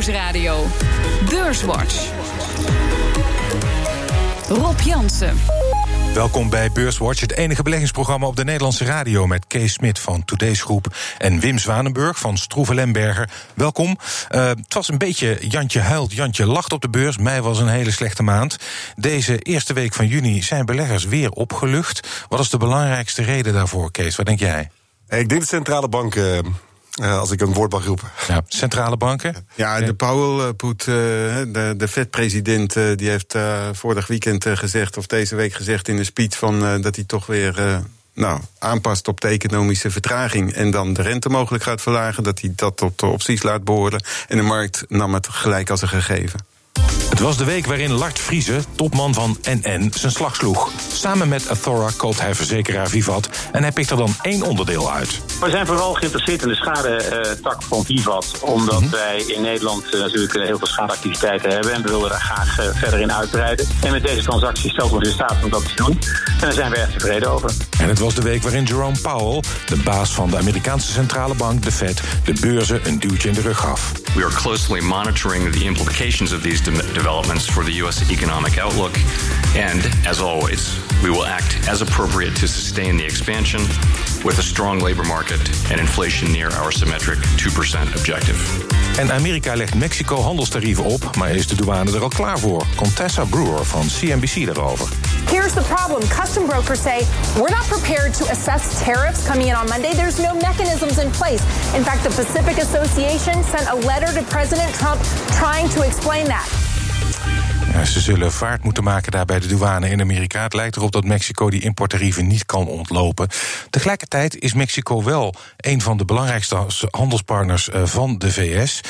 Nieuwsradio. Beurswatch. Rob Jansen. Welkom bij Beurswatch, het enige beleggingsprogramma op de Nederlandse radio met Kees Smit van Today's Groep en Wim Zwanenburg van Stroeven Lemberger. Welkom. Uh, het was een beetje Jantje huilt, Jantje lacht op de beurs. Mei was een hele slechte maand. Deze eerste week van juni zijn beleggers weer opgelucht. Wat is de belangrijkste reden daarvoor, Kees? Wat denk jij? Ik denk de centrale banken uh, als ik een woord mag roepen. Ja, centrale banken? Ja, de Powell, uh, put, uh, de, de Fed-president, die heeft vorig weekend gezegd, of deze week gezegd in een speech, van, dat hij toch weer nou, aanpast op de economische vertraging en dan de rente mogelijk gaat verlagen, dat hij dat tot de opties laat behoren. En de markt nam het gelijk als een gegeven. Het was de week waarin Lart Vriezen, topman van NN, zijn slag sloeg. Samen met Athora koopt hij verzekeraar Vivat en hij pikt er dan één onderdeel uit. We zijn vooral geïnteresseerd in de schadetak van Vivat. Omdat mhm. wij in Nederland uh, natuurlijk heel veel schadeactiviteiten hebben. En we willen daar graag uh, verder in uitbreiden. En met deze transactie stelt ons in staat om dat te doen. En daar zijn we erg tevreden over. En het was de week waarin Jerome Powell, de baas van de Amerikaanse centrale bank, de Fed, de beurzen een duwtje in de rug gaf. We are closely monitoring the implications of these developments for the U.S. economic outlook. And as always, we will act as appropriate to sustain the expansion with a strong labor market and inflation near our symmetric 2% objective. En Amerika legt Mexico handelstarieven op, maar is de douane er al klaar voor? Contessa Brewer van CNBC daarover. Here's the problem. Custom brokers say we're not prepared to assess tariffs coming in on Monday. There's no mechanisms in place. In fact, the Pacific Association sent a letter to President Trump trying to explain that. Ze zullen vaart moeten maken daar bij de douane in Amerika. Het lijkt erop dat Mexico die importtarieven niet kan ontlopen. Tegelijkertijd is Mexico wel een van de belangrijkste handelspartners eh, van de VS.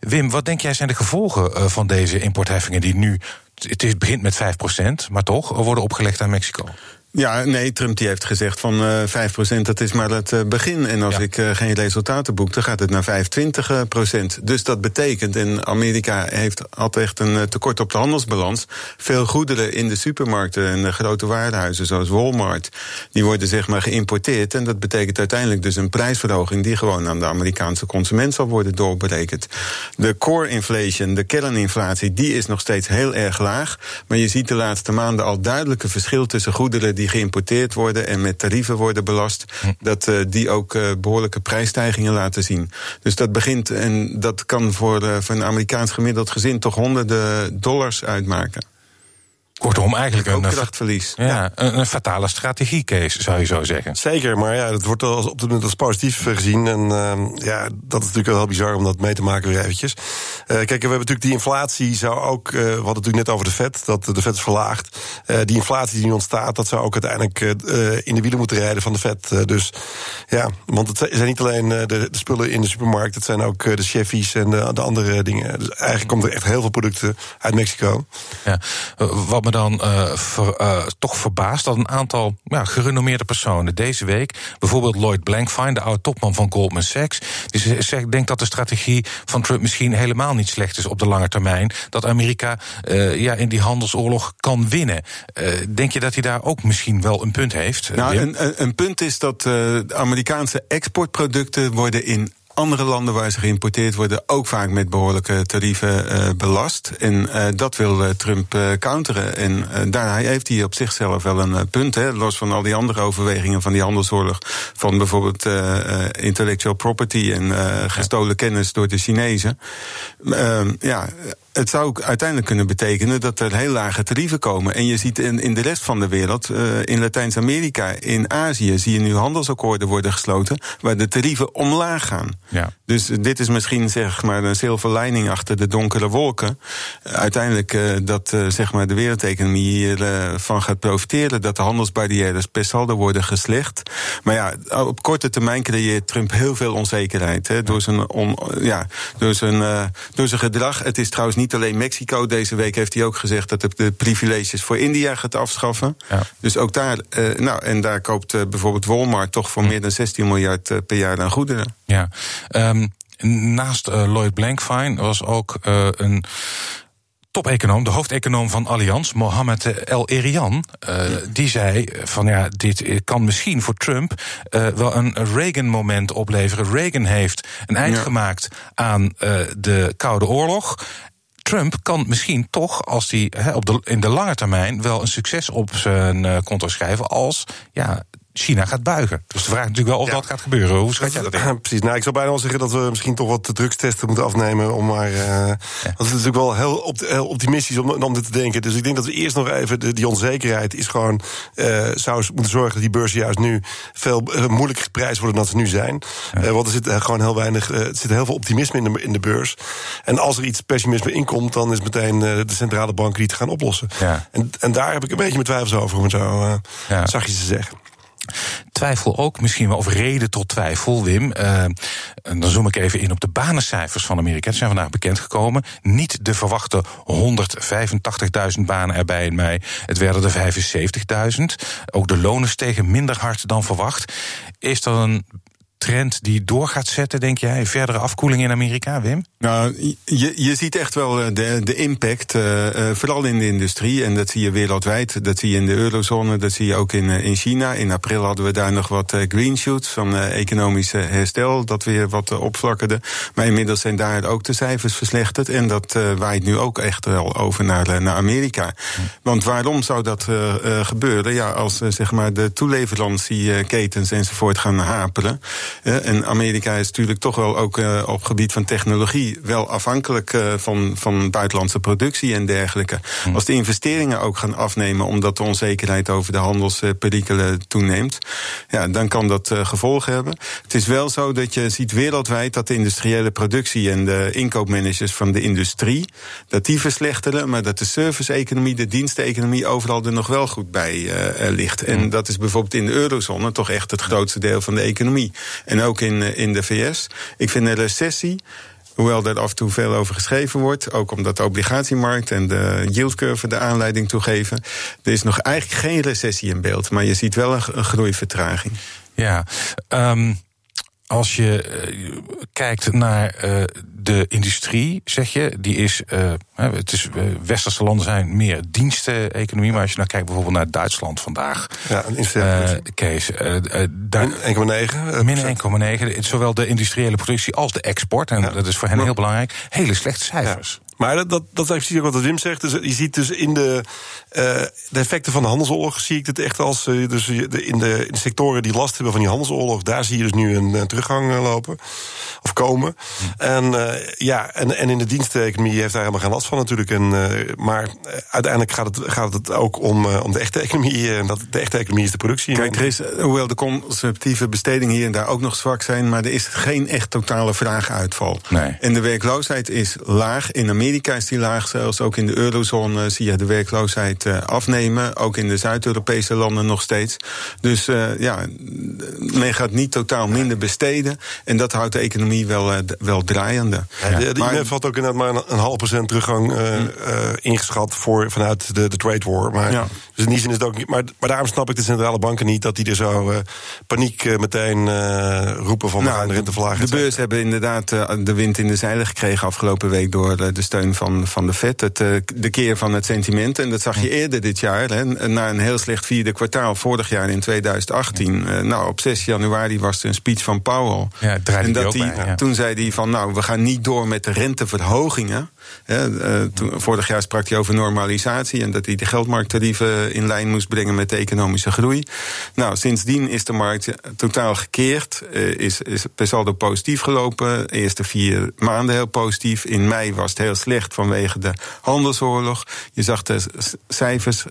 Wim, wat denk jij zijn de gevolgen eh, van deze importheffingen die nu het begint met 5%, maar toch worden opgelegd aan Mexico? Ja, nee, Trump die heeft gezegd van uh, eh, 5% dat is maar het uh, begin. En als ik uh, geen resultaten boek, dan gaat het naar 25%. Dus dat betekent, en Amerika heeft altijd een tekort op de handelsbalans. Veel goederen in de supermarkten en de grote warenhuizen zoals Walmart, die worden zeg maar geïmporteerd. En dat betekent uiteindelijk dus een prijsverhoging die gewoon aan de Amerikaanse consument zal worden doorberekend. De core inflation, de kerninflatie, die is nog steeds heel erg laag. Maar je ziet de laatste maanden al duidelijke verschil tussen goederen die geïmporteerd worden en met tarieven worden belast, hm. dat uh, die ook uh, behoorlijke prijsstijgingen laten zien. Dus dat begint en dat kan voor, uh, voor een Amerikaans gemiddeld gezin toch honderden dollars uitmaken. Kortom, eigenlijk een krachtverlies. Ja, Een, een, fatale strategiecase, zou je zo zeggen. Zeker, maar ja, dat wordt als, op dit moment als positief gezien. En uh, ja, dat is natuurlijk wel heel bizar om dat mee te maken weer eventjes. Uh, kijk, we hebben natuurlijk die inflatie zou ook, uh, we hadden natuurlijk net over de vet, dat de vet is verlaagd. die inflatie die ontstaat, dat zou ook uiteindelijk in de wielen moeten rijden van de vet. dus ja, want het zijn niet alleen de, de, spullen in de supermarkt, het zijn ook de Chevys en de, de, andere dingen. Dus eigenlijk komt er echt heel veel producten uit Mexico. Ja, wat dan uh, ver, uh, toch verbaasd dat een aantal ja, gerenommeerde personen deze week, bijvoorbeeld Lloyd Blankfein, de oude topman van Goldman Sachs, die zegt, denkt dat de strategie van Trump misschien helemaal niet slecht is op de lange termijn. Dat Amerika uh, ja, in die handelsoorlog kan winnen. denk je dat hij daar ook misschien wel een punt heeft? Nou, een, een, punt is dat Amerikaanse exportproducten worden in andere landen waar ze geïmporteerd worden ook vaak met behoorlijke tarieven uh, belast. En uh, dat wil uh, Trump counteren. En daar heeft hij op zichzelf wel een punt. Hè, los van al die andere overwegingen van die handelsoorlog. Van bijvoorbeeld intellectual property en gestolen kennis door de Chinezen. Ehm, ja, het zou uiteindelijk kunnen betekenen dat er heel lage tarieven komen. En je ziet in, in de rest van de wereld, uh, in Latijns-Amerika, in Azië, zie je nu handelsakkoorden worden gesloten waar de tarieven omlaag gaan. Ja. Dus dit is misschien zeg maar een zilverlijning achter de donkere wolken. uiteindelijk uh, dat uh, zeg maar de wereldeconomie hiervan gaat profiteren, dat de handelsbarrières per saldo worden geslecht. Maar ja, op korte termijn creëert Trump heel veel onzekerheid hè, door, zijn on, ja, door, zijn, door zijn gedrag. Het is trouwens niet alleen Mexico. Deze week heeft hij ook gezegd dat hij de privileges voor India gaat afschaffen. Ja. Dus ook daar, uh, nou, en daar koopt uh, bijvoorbeeld Walmart toch voor meer dan 16 miljard uh, per jaar aan goederen. Ja, um, naast Lloyd Blankfein was ook een top-econoom, de hoofdeconoom van Allianz, Mohammed El Erian, uh, die zei van ja, dit kan misschien voor Trump uh, wel een Reagan-moment opleveren. Reagan heeft een eind ja. gemaakt aan uh, de Koude Oorlog. Trump kan misschien toch, als hij op de, in de lange termijn wel een succes op zijn konto schrijven, als ja, China gaat buigen. Dus de vraag is natuurlijk wel of ja. dat gaat gebeuren. Hoe schat jij dat in? Precies. Nou, ik zou bijna wel zeggen dat we misschien toch wat drugstesten moeten afnemen. Om maar, uh, ja. Het is natuurlijk wel heel, op, heel optimistisch om, om, dit te denken. Dus ik denk dat we eerst nog even de, die onzekerheid is gewoon. Uh, zou moeten zorgen dat die beurzen juist nu veel uh, moeilijker geprijsd worden dan ze nu zijn. Ja. want er zit gewoon heel weinig. er zit heel veel optimisme in de, in de beurs. En als er iets pessimisme inkomt, dan is meteen de centrale banken die het gaan oplossen. En, en daar heb ik een beetje mijn twijfels over, om het zo zachtjes te zeggen. Twijfel ook misschien wel, of reden tot twijfel, Wim. Uh, dan zoom ik even in op de banencijfers van Amerika. Die zijn vandaag bekendgekomen. Niet de verwachte 185.000 banen erbij in mei. Het werden er 75.000. Ook de lonen stegen minder hard dan verwacht. Is er een trend die door gaat zetten, denk jij? Verdere afkoeling in Amerika, Wim? Nou, je, je ziet echt wel eh, de, de impact, uh, vooral in de industrie. En dat zie je wereldwijd. Dat zie je in de eurozone, dat zie je ook in, in China. In april hadden we daar nog wat green shoots van economisch herstel, dat weer wat opvlakkerde. Maar inmiddels zijn daar ook de cijfers verslechterd. En dat waait nu ook echt wel over naar, naar Amerika. Want waarom zou dat gebeuren? Ja, als zeg maar de toeleverantieketens enzovoort gaan haperen. En Amerika is natuurlijk toch wel ook uh, op gebied van technologie wel afhankelijk uh, van, van buitenlandse productie en dergelijke. Hm. Als de investeringen ook gaan afnemen omdat de onzekerheid over de handelsperikelen toeneemt, ja, dan kan dat uh, gevolgen hebben. Het is wel zo dat je ziet wereldwijd dat de industriële productie en de inkoopmanagers van de industrie, dat die verslechteren, maar dat de service-economie, de diensteconomie overal er nog wel goed bij ligt. En hm. dat is bijvoorbeeld in de eurozone toch echt het grootste deel van de economie. En ook in, eh, in de VS. Ik vind een recessie. Hoewel er af en toe veel over geschreven wordt. Ook omdat de obligatiemarkt en de yieldcurve de aanleiding toegeven. Er is nog eigenlijk geen recessie in beeld. Maar je ziet wel een, een groeivertraging. Ja, um, als je uh, kijkt naar uh, de industrie, zeg je, die is. Uh, het is westerse landen zijn meer diensteconomie. Maar als je nou kijkt bijvoorbeeld naar Duitsland vandaag. Ja, een Kees. Min 1,9. Min 1,9. Zowel de industriële productie als de export. En ja. dat is voor hen heel belangrijk. Hele slechte cijfers. Maar dat, dat, dat is precies ook wat Wim zegt. Dus je ziet dus in de, uh, de effecten van de handelsoorlog... zie ik het echt als... Uh, dus de, in, de, in de sectoren die last hebben van die handelsoorlog... daar zie je dus nu een, een teruggang lopen. Of komen. Hm. En, uh, ja, en, en in de diensteconomie heeft daar helemaal geen last van natuurlijk. En, maar uiteindelijk gaat het, gaat het ook om, om de echte economie. En dat, de echte economie is de productie. Kijk, Chris, hoewel de conservatieve bestedingen hier en daar ook nog zwak zijn... maar er is geen echt totale vraaguitval. Nee. En de werkloosheid is laag in Amerika Amerika is die laag, zelfs ook in de eurozone zie je de werkloosheid uh, afnemen. Ook in de Zuid-Europese landen nog steeds. Dus uh, ja, men gaat niet totaal minder besteden. En dat houdt de economie wel, uh, wel draaiende. Ja, de, de IMF had ook inderdaad maar een, half procent teruggang mm. ingeschat voor, vanuit de, de trade war. Maar, ja. Dus in die zin is het ook niet. Maar, maar daarom snap ik de centrale banken niet dat die er zo paniek meteen roepen van nou, de rente. De beurs hebben inderdaad de wind in de zeilen gekregen afgelopen week door de steun van, van de FED. Het, uh, de keer van het sentiment. En dat zag je eerder dit jaar. Hè, na een heel slecht vierde kwartaal vorig jaar in 2018. Uh, eh, nou, op 6 januari was er een speech van Powell. Ja, en dat die, bij, ja. toen zei hij van nou, we gaan niet door met de renteverhogingen. Uh, toen, vorig jaar sprak hij over normalisatie en dat hij de geldmarkttarieven in lijn moest brengen met de economische groei. Nou, sindsdien is de markt totaal gekeerd, uh, is, is per saldo positief gelopen. De eerste vier maanden heel positief. In mei was het heel slecht vanwege de handelsoorlog. Je zag de cijfers,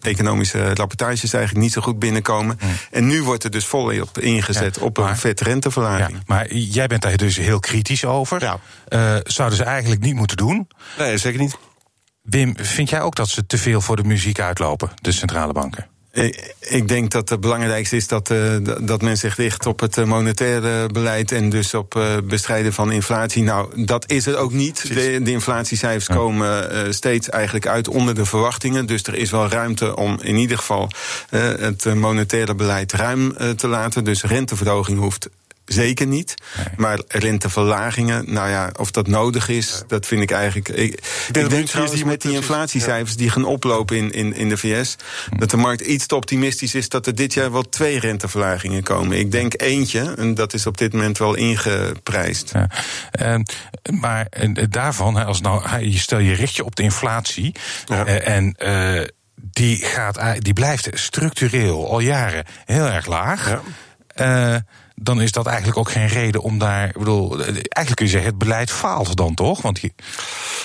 economische rapportages eigenlijk niet zo goed binnenkomen. Mm. En nu wordt er dus volop ingezet ja, op een vet renteverlaging. Ja, maar jij bent daar dus heel kritisch over. Ja. zouden ze eigenlijk niet moeten doen. Nee, zeker niet. Wim, vind jij ook dat ze te veel voor de muziek uitlopen, de centrale banken? Ik denk dat het belangrijkste is dat, uh, dat men zich richt op het eh, monetaire beleid en dus op uh, bestrijden van inflatie. Nou, dat is het ook niet. De, de, inflatiecijfers komen uh, steeds eigenlijk uit onder de verwachtingen. Dus er is wel ruimte om in ieder geval het monetaire beleid ruim te laten. Dus renteverhoging hoeft zeker niet. Maar renteverlagingen, nou ja, of dat nodig is, dat vind ik eigenlijk. Ik, ik denk, trouwens met die inflatiecijfers die gaan oplopen in, in, in de VS, dat de markt iets te optimistisch is dat er dit jaar wel twee renteverlagingen komen. Ik denk eentje, en dat is op dit moment wel ingeprijsd. Ja. Uh, maar uh, daarvan, als nou, je stel je richt je op de inflatie uh, en die, gaat, die blijft structureel al jaren heel erg laag. Ja dan is dat eigenlijk ook geen reden om daar. Ik bedoel, eigenlijk kun je zeggen, het beleid faalt dan toch? Want je...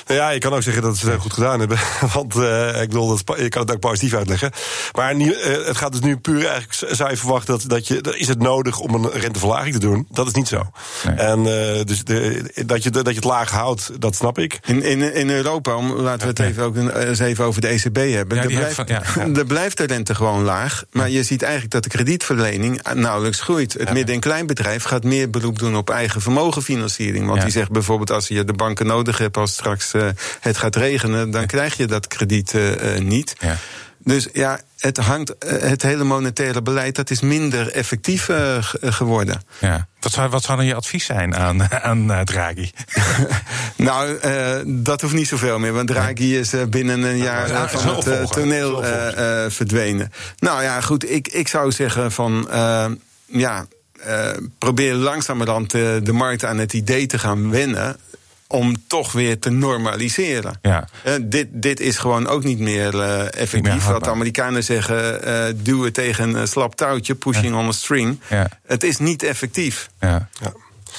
Ja, je kan ook zeggen dat ze het goed gedaan hebben. Want uh, ik bedoel, dat, je kan het ook positief uitleggen. Maar uh, het gaat dus nu puur eigenlijk, zou je verwachten dat, dat je. Is het nodig om een renteverlaging te doen? Dat is niet zo. Nee. En uh, dus de, dat, je, dat je het laag houdt, dat snap ik. In, in, in Europa, om, laten we het ja, even, ook eens even over de ECB hebben. Ja, er, blijft, van, ja, er blijft de rente gewoon laag. Maar je ziet eigenlijk dat de kredietverlening nauwelijks groeit. Het midden- kleinbedrijf gaat meer beroep doen op eigen vermogenfinanciering. Want die zegt bijvoorbeeld, als je de banken nodig hebt als straks uh, het gaat regenen, dan krijg je dat krediet uh, niet. Ja. Dus ja, het hangt, het hele monetaire beleid, dat is minder effectief uh, geworden. Ja. Wat zou, wat zou dan je advies zijn aan, aan uh, Draghi? nou, uh, dat hoeft niet zoveel meer, want Draghi is binnen een jaar ja, van het toneel verdwenen. Nou ja, goed, ik, ik zou zeggen van, ja, probeer langzamerhand uh, de markt aan het idee te gaan wennen om toch weer te normaliseren. Ja. Uh, dit, dit is gewoon ook niet meer uh, effectief. Wat de Amerikanen zeggen, uh, duwen tegen een slap touwtje, pushing ja. on a string. Ja. Het is niet effectief. Ja.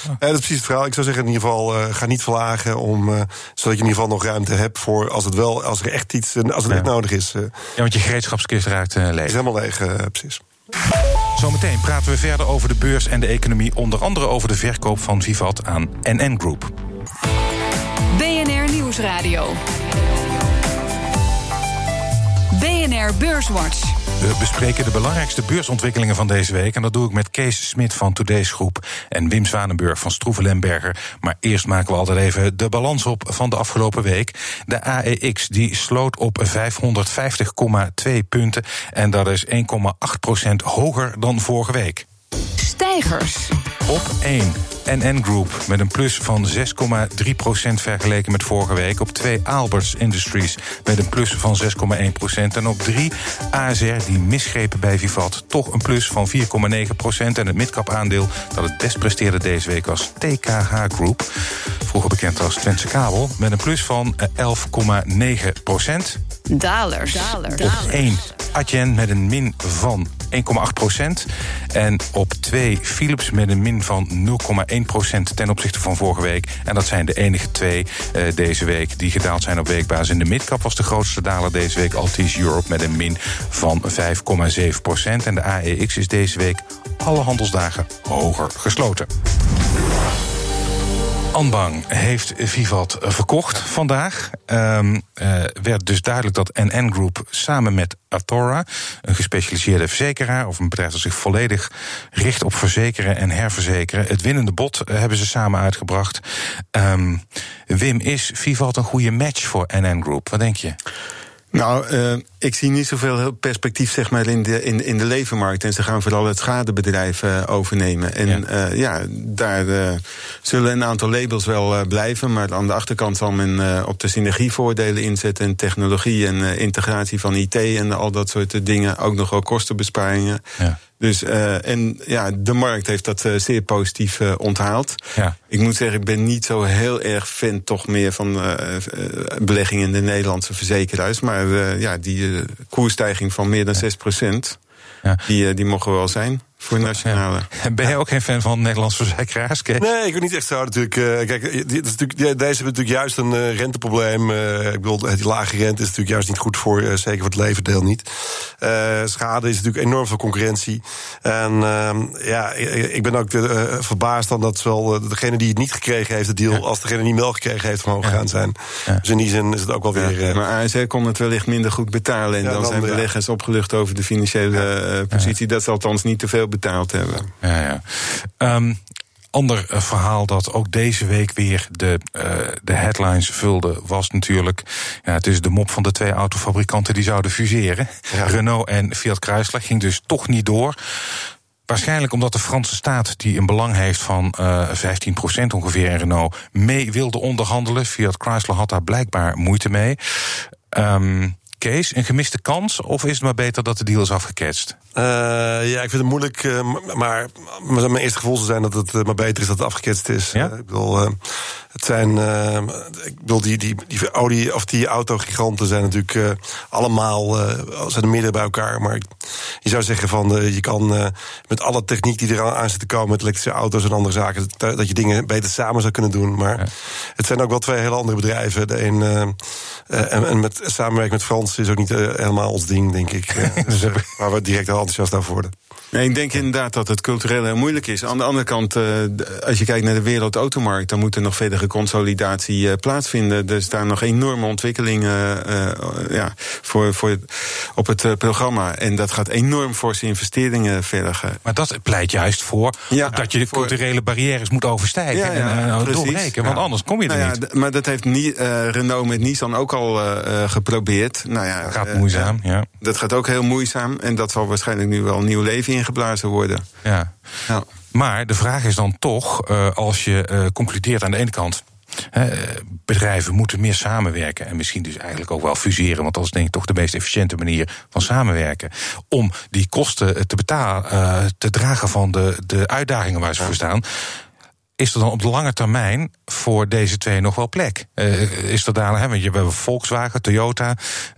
Ja, dat is precies het verhaal. Ik zou zeggen in ieder geval, uh, ga niet verlagen, om, uh, zodat je in ieder geval nog ruimte hebt voor als het wel, als er echt iets, als het ja. echt nodig is. Uh. Ja, want je gereedschapskist raakt leeg. Het is helemaal leeg, precies. Zometeen praten we verder over de beurs en de economie, onder andere over de verkoop van Vivat aan NN Group. BNR Nieuwsradio. BNR Beurswatch. We bespreken de belangrijkste beursontwikkelingen van deze week. En dat doe ik met Kees Smit van Today's Groep en Wim Zwanenburg van Stroeven Maar eerst maken we altijd even de balans op van de afgelopen week. De AEX die sloot op 550,2 punten. En dat is 1,8% hoger dan vorige week. Stijgers. Op 1. NN Group met een plus van 6,3% vergeleken met vorige week. Op 2 Albers Industries met een plus van 6,1%. En op 3 ASR, die misgrepen bij Vivat, toch een plus van 4,9%. En het midcap aandeel dat het best presteerde deze week was TKH Group. Vroeger bekend als Twentse Kabel, met een plus van 11,9%. Dalers. Dalers. Op 1 Adyen met een min van 1,8% En op 2 Philips met een min van 0,1% ten opzichte van vorige week. En dat zijn de enige twee uh, deze week die gedaald zijn op weekbasis. In de midcap was de grootste daler deze week Altis Europe met een min van 5,7% En de AEX is deze week alle handelsdagen hoger gesloten. Anbang heeft Vivat verkocht vandaag. Um, uh, werd dus duidelijk dat NN Group samen met Athora, een gespecialiseerde verzekeraar of een bedrijf dat zich volledig richt op verzekeren en herverzekeren, het winnende bod uh, hebben ze samen uitgebracht. Um, Wim, is Vivat een goede match voor NN Group? Wat denk je? Nou, uh, ik zie niet zoveel perspectief zeg maar, in, de, in, in de levenmarkt. En ze gaan vooral het schadebedrijf uh, overnemen. En ja, uh, ja daar zullen een aantal labels wel blijven. Maar aan de achterkant zal men op de synergievoordelen inzetten. En technologie en integratie van IT en al dat soort dingen. Ook nog wel kostenbesparingen. Ja. Dus, uh, en ja, de markt heeft dat uh, zeer positief uh, onthaald. Ja. Ik moet zeggen, ik ben niet zo heel erg fan toch meer van beleggingen in de Nederlandse verzekeraars. Maar ja, die koersstijging van meer dan 6 procent, ja. die, die mogen wel zijn voor nationale. Ja. Ben jij ook geen fan van Nederlandse verzekeraars? Nee, ik ben niet echt zo natuurlijk. Uh, kijk, dit is natuurlijk, deze hebben natuurlijk juist een uh, renteprobleem. Uh, ik bedoel, die lage rente is natuurlijk juist niet goed voor, zeker voor het levendeel niet. schade is natuurlijk enorm veel concurrentie. En ehm, ja, ik, ben ook verbaasd dan dat zowel degene die het niet gekregen heeft, de deal, ja. als degene die wel gekregen heeft, omhoog gegaan zijn. Ja. Dus in die zin is het ook wel weer. maar ASR kon het wellicht minder goed betalen. En dan, dan, zijn beleggers opgelucht over de financiële positie. Dat zal althans niet te veel betaald hebben. Ja, ja. Um, ander verhaal dat ook deze week weer de, uh, de headlines vulde, was natuurlijk. Ja, het is de mop van de twee autofabrikanten die zouden fuseren. Ja. Renault en Fiat Chrysler ging dus toch niet door. Waarschijnlijk omdat de Franse staat, die een belang heeft van uh, 15% ongeveer in Renault, mee wilde onderhandelen. Fiat Chrysler had daar blijkbaar moeite mee. Um, Een gemiste kans? Of is het maar beter dat de deal is afgeketst? Uh, ja, ik vind het moeilijk. Uh, maar mijn eerste gevoel zou zijn dat het uh, maar beter is dat het afgeketst is. Ja? ik bedoel, het zijn. ik bedoel, die, die, die, Audi, of die autogiganten zijn natuurlijk allemaal. zijn er midden bij elkaar. Maar je zou zeggen van. je kan met alle techniek die er aan zit te komen. met elektrische auto's en andere zaken. dat, dat je dingen beter samen zou kunnen doen. Maar ja. het zijn ook wel twee hele andere bedrijven. De een. en, en met samenwerking met Frans is ook niet helemaal ons ding, denk ik. dus, waar we direct al enthousiast over worden. Nee, ik denk inderdaad dat het cultureel heel moeilijk is. Aan de andere kant, uh, als je kijkt naar de wereldautomarkt, dan moet er nog verdere consolidatie uh, plaatsvinden. Er staan nog enorme ontwikkelingen uh, ja, voor, voor op het programma. En dat gaat enorm forse investeringen vergen. Maar dat pleit juist voor ja, dat je de voor... culturele barrières moet overstijgen ja, ja, en doorbreken. Want anders kom je er nou niet. Maar dat heeft niet, Renault met Nissan ook al geprobeerd. Nou ja, dat gaat moeizaam, ja. Dat gaat ook heel moeizaam. En dat zal waarschijnlijk nu wel een nieuw leven in geblazen worden. Ja. ja. Maar de vraag is dan toch, uh, als je uh, concludeert aan de ene kant. bedrijven moeten meer samenwerken en misschien dus eigenlijk ook wel fuseren, want dat is denk ik toch de meest efficiënte manier van samenwerken. Om die kosten te betalen, te dragen van de, de uitdagingen waar ze voor staan is er dan op de lange termijn voor deze twee nog wel plek? Uh, is er daar, hè, want je, we hebben Volkswagen, Toyota.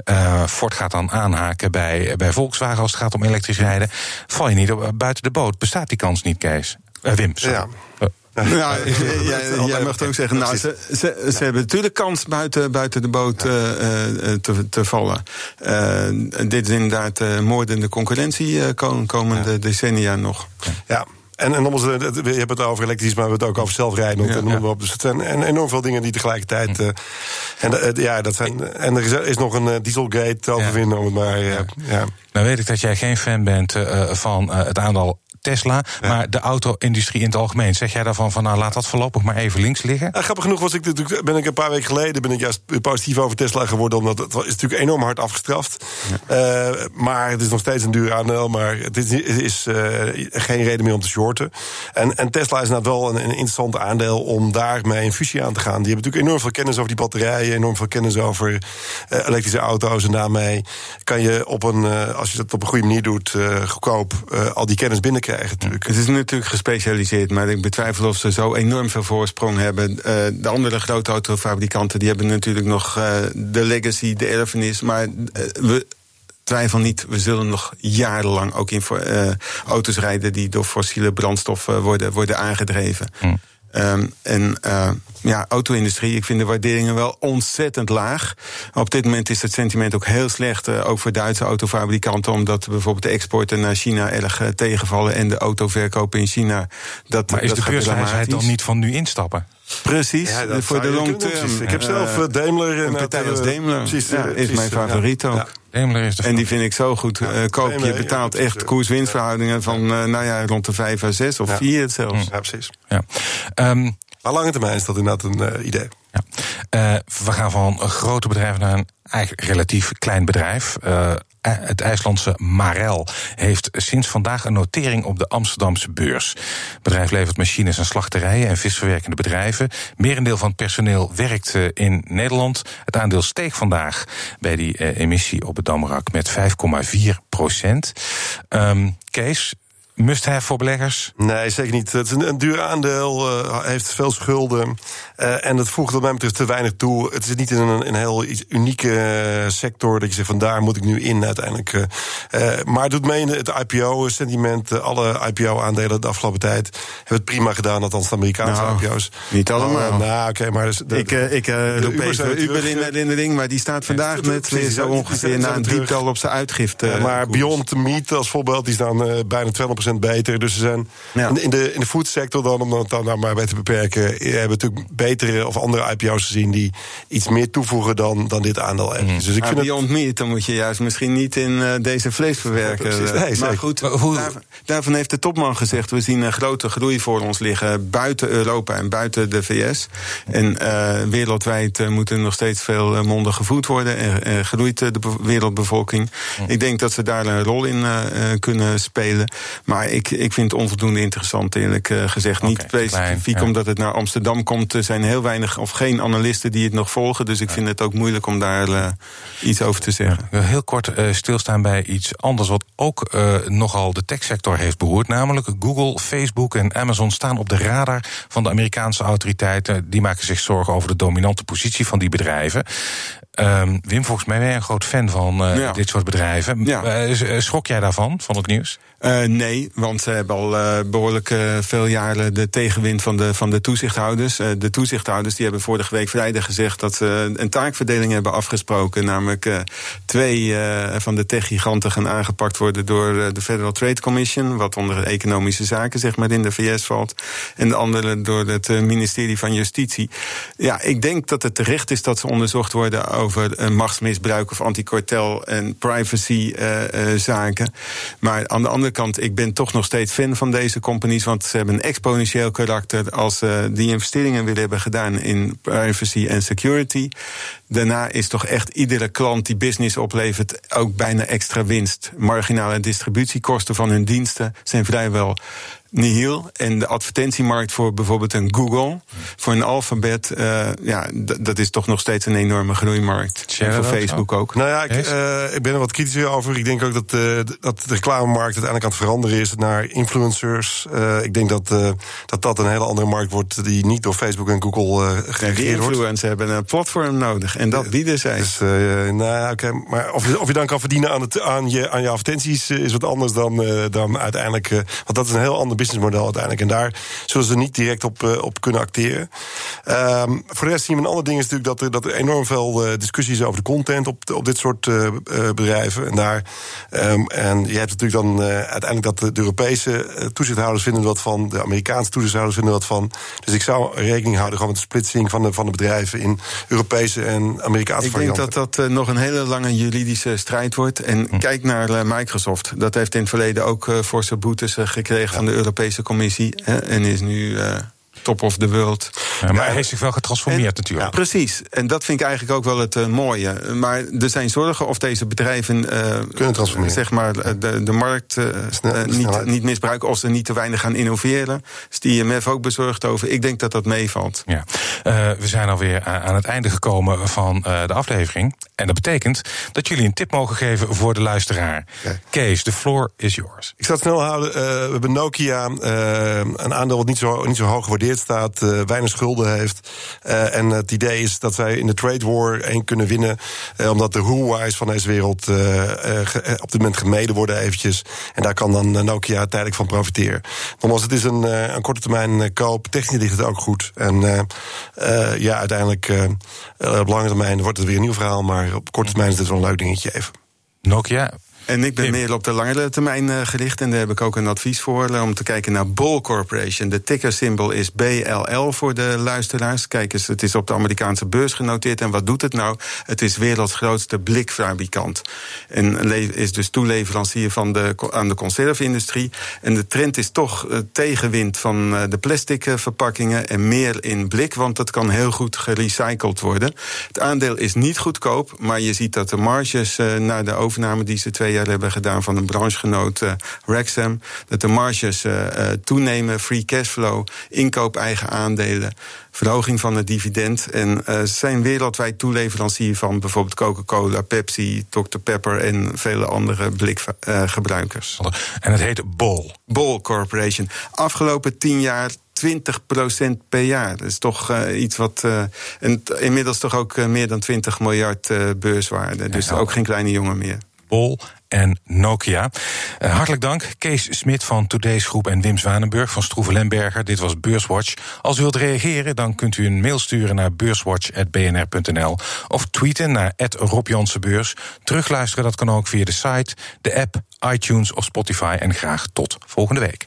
Uh, Ford gaat dan aanhaken bij, bij Volkswagen als het gaat om elektrisch rijden. Val je niet op, buiten de boot? Bestaat die kans niet, Kees? Uh, Wim, sorry. Ja. Ja, jij, jij mag ook zeggen, nou, ze, ze, ze hebben natuurlijk kans buiten, buiten de boot uh, te, te vallen. Uh, dit is inderdaad moordende concurrentie komende ja. decennia nog. Ja, en, en nogmaals, je hebt het over elektrisch, maar we hebben het ook over zelfrijdend. Ja, en noem op. Dus het zijn enorm veel dingen die tegelijkertijd. Uh, en uh, ja, dat zijn. En er is, is nog een uh, dieselgate te overwinnen, om het maar. Ja. Nou weet ik dat jij geen fan bent van het aantal Tesla, ja. maar de auto-industrie in het algemeen. Zeg jij daarvan van nou laat dat voorlopig maar even links liggen? Ja, grappig genoeg was ik natuurlijk ben ik een paar weken geleden ben ik juist positief over Tesla geworden, omdat het is natuurlijk enorm hard afgestraft. Ja. Uh, maar het is nog steeds een duur aandeel, maar het is, is uh, geen reden meer om te shorten. En, en Tesla is inderdaad wel een, een interessant aandeel om daarmee een fusie aan te gaan. Die hebben natuurlijk enorm veel kennis over die batterijen, enorm veel kennis over uh, elektrische auto's en daarmee kan je op een als je dat op een goede manier doet, goedkoop al die kennis binnenkrijgen. Natuurlijk. Het is natuurlijk gespecialiseerd, maar ik betwijfel of ze zo enorm veel voorsprong hebben. Uh, de andere grote autofabrikanten die hebben natuurlijk nog uh, de legacy, de erfenis. Maar uh, we twijfel niet, we zullen nog jarenlang ook in auto's rijden die door fossiele brandstof worden, worden aangedreven. Hm. Um, en uh, ja, auto-industrie, ik vind de waarderingen wel ontzettend laag. Op dit moment is het sentiment ook heel slecht, uh, ook voor Duitse autofabrikanten, omdat bijvoorbeeld de exporten naar China erg uh, tegenvallen en de autoverkopen in China. Dat, maar is dat de beurswijsheid dan niet van nu instappen? Precies, ja, voor de long term. Ik heb zelf uh, Daimler. Een partij als Daimler precies, ja, is mijn favoriet ook. Ja. Daimler is de en die vind ik zo goed. Uh, koop je betaalt echt koers-winstverhoudingen van uh, nou ja, rond de 5 à 6 of 4 zelfs. Ja, precies. Ja. Um, maar lange termijn is dat inderdaad een uh, idee. Ja. Uh, we gaan van een grote bedrijf naar een eigenlijk relatief klein bedrijf. Uh, het IJslandse Marel heeft sinds vandaag een notering op de Amsterdamse beurs. Het bedrijf levert machines en slachterijen en visverwerkende bedrijven. Merendeel van het personeel werkt in Nederland. Het aandeel steeg vandaag bij die emissie op het Damrak met 5,4 procent. Um, Kees, must-have voor beleggers? Nee, zeker niet. Het is een, een duur aandeel, uh, heeft veel schulden. Uh, en het voegt wat mij betreft te weinig toe. Het is niet in een, een heel unieke sector dat je zegt van daar moet ik nu in uiteindelijk. Uh, maar het doet mee in het IPO-sentiment. alle IPO-aandelen de afgelopen tijd hebben het prima gedaan, althans de Amerikaanse nou, IPO's. Niet allemaal. Oh, nou, oké, maar dus de, ik, ik roep even Uber in herinnering, maar die staat vandaag ja, met weer zo ongeveer na een drietal op zijn uitgifte. Maar Beyond Meat als voorbeeld, die staan bijna 200 beter. Dus ze zijn ja. in de, in de foodsector dan, om dat dan nou maar bij te beperken... hebben natuurlijk betere of andere IPO's gezien... die iets meer toevoegen dan, dan dit aandeel. Mm. Dus ik vind Beyond het... Meat, dan moet je juist misschien niet in uh, deze vleesverwerker... Ja, nee, maar goed, daar, daarvan heeft de topman gezegd... we zien een grote groei voor ons liggen buiten Europa en buiten de VS. En uh, wereldwijd uh, moeten nog steeds veel monden gevoed worden... en groeit de wereldbevolking. Mm. Ik denk dat ze daar een rol in kunnen spelen. Maar Maar ik, ik vind het onvoldoende interessant, eerlijk uh, gezegd. Niet specifiek omdat het naar Amsterdam komt. Er zijn heel weinig of geen analisten die het nog volgen. Dus ik vind het ook moeilijk om daar uh, iets over te zeggen. Ik wil heel kort uh, stilstaan bij iets anders wat ook uh, nogal de techsector heeft beroerd. Namelijk Google, Facebook en Amazon staan op de radar van de Amerikaanse autoriteiten. Die maken zich zorgen over de dominante positie van die bedrijven. Um, Wim, volgens mij ben je een groot fan van uh, ja. dit soort bedrijven. Ja. Uh, schrok jij daarvan, van het nieuws? Uh, nee, want ze hebben al behoorlijk veel jaren de tegenwind van de, van de toezichthouders. de toezichthouders die hebben vorige week vrijdag gezegd dat ze een taakverdeling hebben afgesproken. Namelijk twee van de techgiganten gaan aangepakt worden door de Federal Trade Commission, wat onder economische zaken zeg maar in de VS valt. En de andere door het ministerie van Justitie. Ja, ik denk dat het terecht is dat ze onderzocht worden over machtsmisbruik of antikortel en privacy zaken. Maar aan de andere kant, ik ben toch nog steeds fan van deze companies. Want ze hebben een exponentieel karakter als ze die investeringen willen hebben gedaan in privacy en security. Daarna is toch echt iedere klant die business oplevert ook bijna extra winst. Marginale distributiekosten van hun diensten zijn vrijwel nihil. En de advertentiemarkt voor bijvoorbeeld een Google, voor een alfabet, uh, ja, dat is toch nog steeds een enorme groeimarkt. En voor Facebook ook. Nou ja, ik, uh, ik ben er wat kritischer over. Ik denk ook dat, uh, dat de reclamemarkt uiteindelijk aan het veranderen is naar influencers. ik denk dat, dat dat een hele andere markt wordt die niet door Facebook en Google geregeerd wordt. Influencers hebben een platform nodig en dat bieden zij. Dus, nou ja, oké. Okay. Maar of je, of je dan kan verdienen aan, het, aan, je, aan je advertenties is wat anders dan, dan uiteindelijk. want dat is een heel ander businessmodel uiteindelijk. En daar zullen ze niet direct op, uh, op kunnen acteren. Um, voor de rest zien we een ander ding is natuurlijk dat er, dat er enorm veel uh, discussies over de content op, op dit soort uh, bedrijven. En, daar, um, en je hebt natuurlijk dan uiteindelijk dat de, de Europese toezichthouders vinden wat van, de Amerikaanse toezichthouders vinden wat van. Dus ik zou rekening houden gewoon met de splitsing van de, van de bedrijven in Europese en Amerikaanse ik varianten. Ik denk dat dat nog een hele lange juridische strijd wordt. En hm. kijk naar Microsoft. Dat heeft in het verleden ook forse boetes gekregen ja. van de Europese commissie hè, en is nu uh, top of the world. Ja, maar hij heeft zich wel getransformeerd en, natuurlijk. Ja, precies. En dat vind ik eigenlijk ook wel het uh, mooie. Maar er zijn zorgen of deze bedrijven uh, kunnen transformeren. Zeg maar de, de markt snel, niet, niet, misbruiken of ze niet te weinig gaan innoveren. Is de IMF ook bezorgd over. Ik denk dat dat meevalt. Ja. we zijn alweer aan het einde gekomen van de aflevering. En dat betekent dat jullie een tip mogen geven voor de luisteraar. Okay. Kees, the floor is yours. Ik zal het snel houden. Uh, we hebben Nokia, uh, een aandeel wat niet zo, niet zo hoog gewaardeerd staat, uh, weinig schulden heeft. en het idee is dat zij in de trade war één kunnen winnen. omdat de Huawei's van deze wereld op dit moment gemeden worden eventjes. En daar kan dan Nokia tijdelijk van profiteren. Nogmaals, het is een, een korte termijn koop. Technisch ligt het ook goed. En ja, uiteindelijk op lange termijn wordt het weer een nieuw verhaal. Maar op korte termijn is dit wel een leuk dingetje even. Nokia. En ik ben Tim. meer op de langere termijn uh, gericht. En daar heb ik ook een advies voor. Uh, om te kijken naar Ball Corporation. De tickersymbool is BLL voor de luisteraars. Kijk eens, het is op de Amerikaanse beurs genoteerd. En wat doet het nou? Het is werelds grootste blikfabrikant. En is dus toeleverancier van de, aan de conserveindustrie. En de trend is toch uh, tegenwind van de plastic verpakkingen. En meer in blik, want dat kan heel goed gerecycled worden. Het aandeel is niet goedkoop. Maar je ziet dat de marges na de overname die ze twee jaar hebben gedaan van een branchegenoot uh, Rexham. Dat de marges uh, uh, toenemen, free cashflow, inkoop eigen aandelen, verhoging van het dividend. En ze zijn wereldwijd toeleverancier van bijvoorbeeld Coca-Cola, Pepsi, Dr. Pepper en vele andere blikgebruikers. en het heet Bol. Bol Corporation. Afgelopen tien jaar 20% per jaar. Dat is toch uh, iets wat. Uh, en inmiddels toch ook uh, meer dan 20 miljard beurswaarde. Dus ook geen kleine jongen meer. Bol en Nokia. Uh, hartelijk dank, Kees Smit van Today's Groep en Wim Zwanenburg van Stroeven Lemberger. Dit was Beurswatch. Als u wilt reageren, dan kunt u een mail sturen naar beurswatch.bnr.nl of tweeten naar Rob Jansenbeurs. Terugluisteren, dat kan ook via de site, de app, iTunes of Spotify. En graag tot volgende week.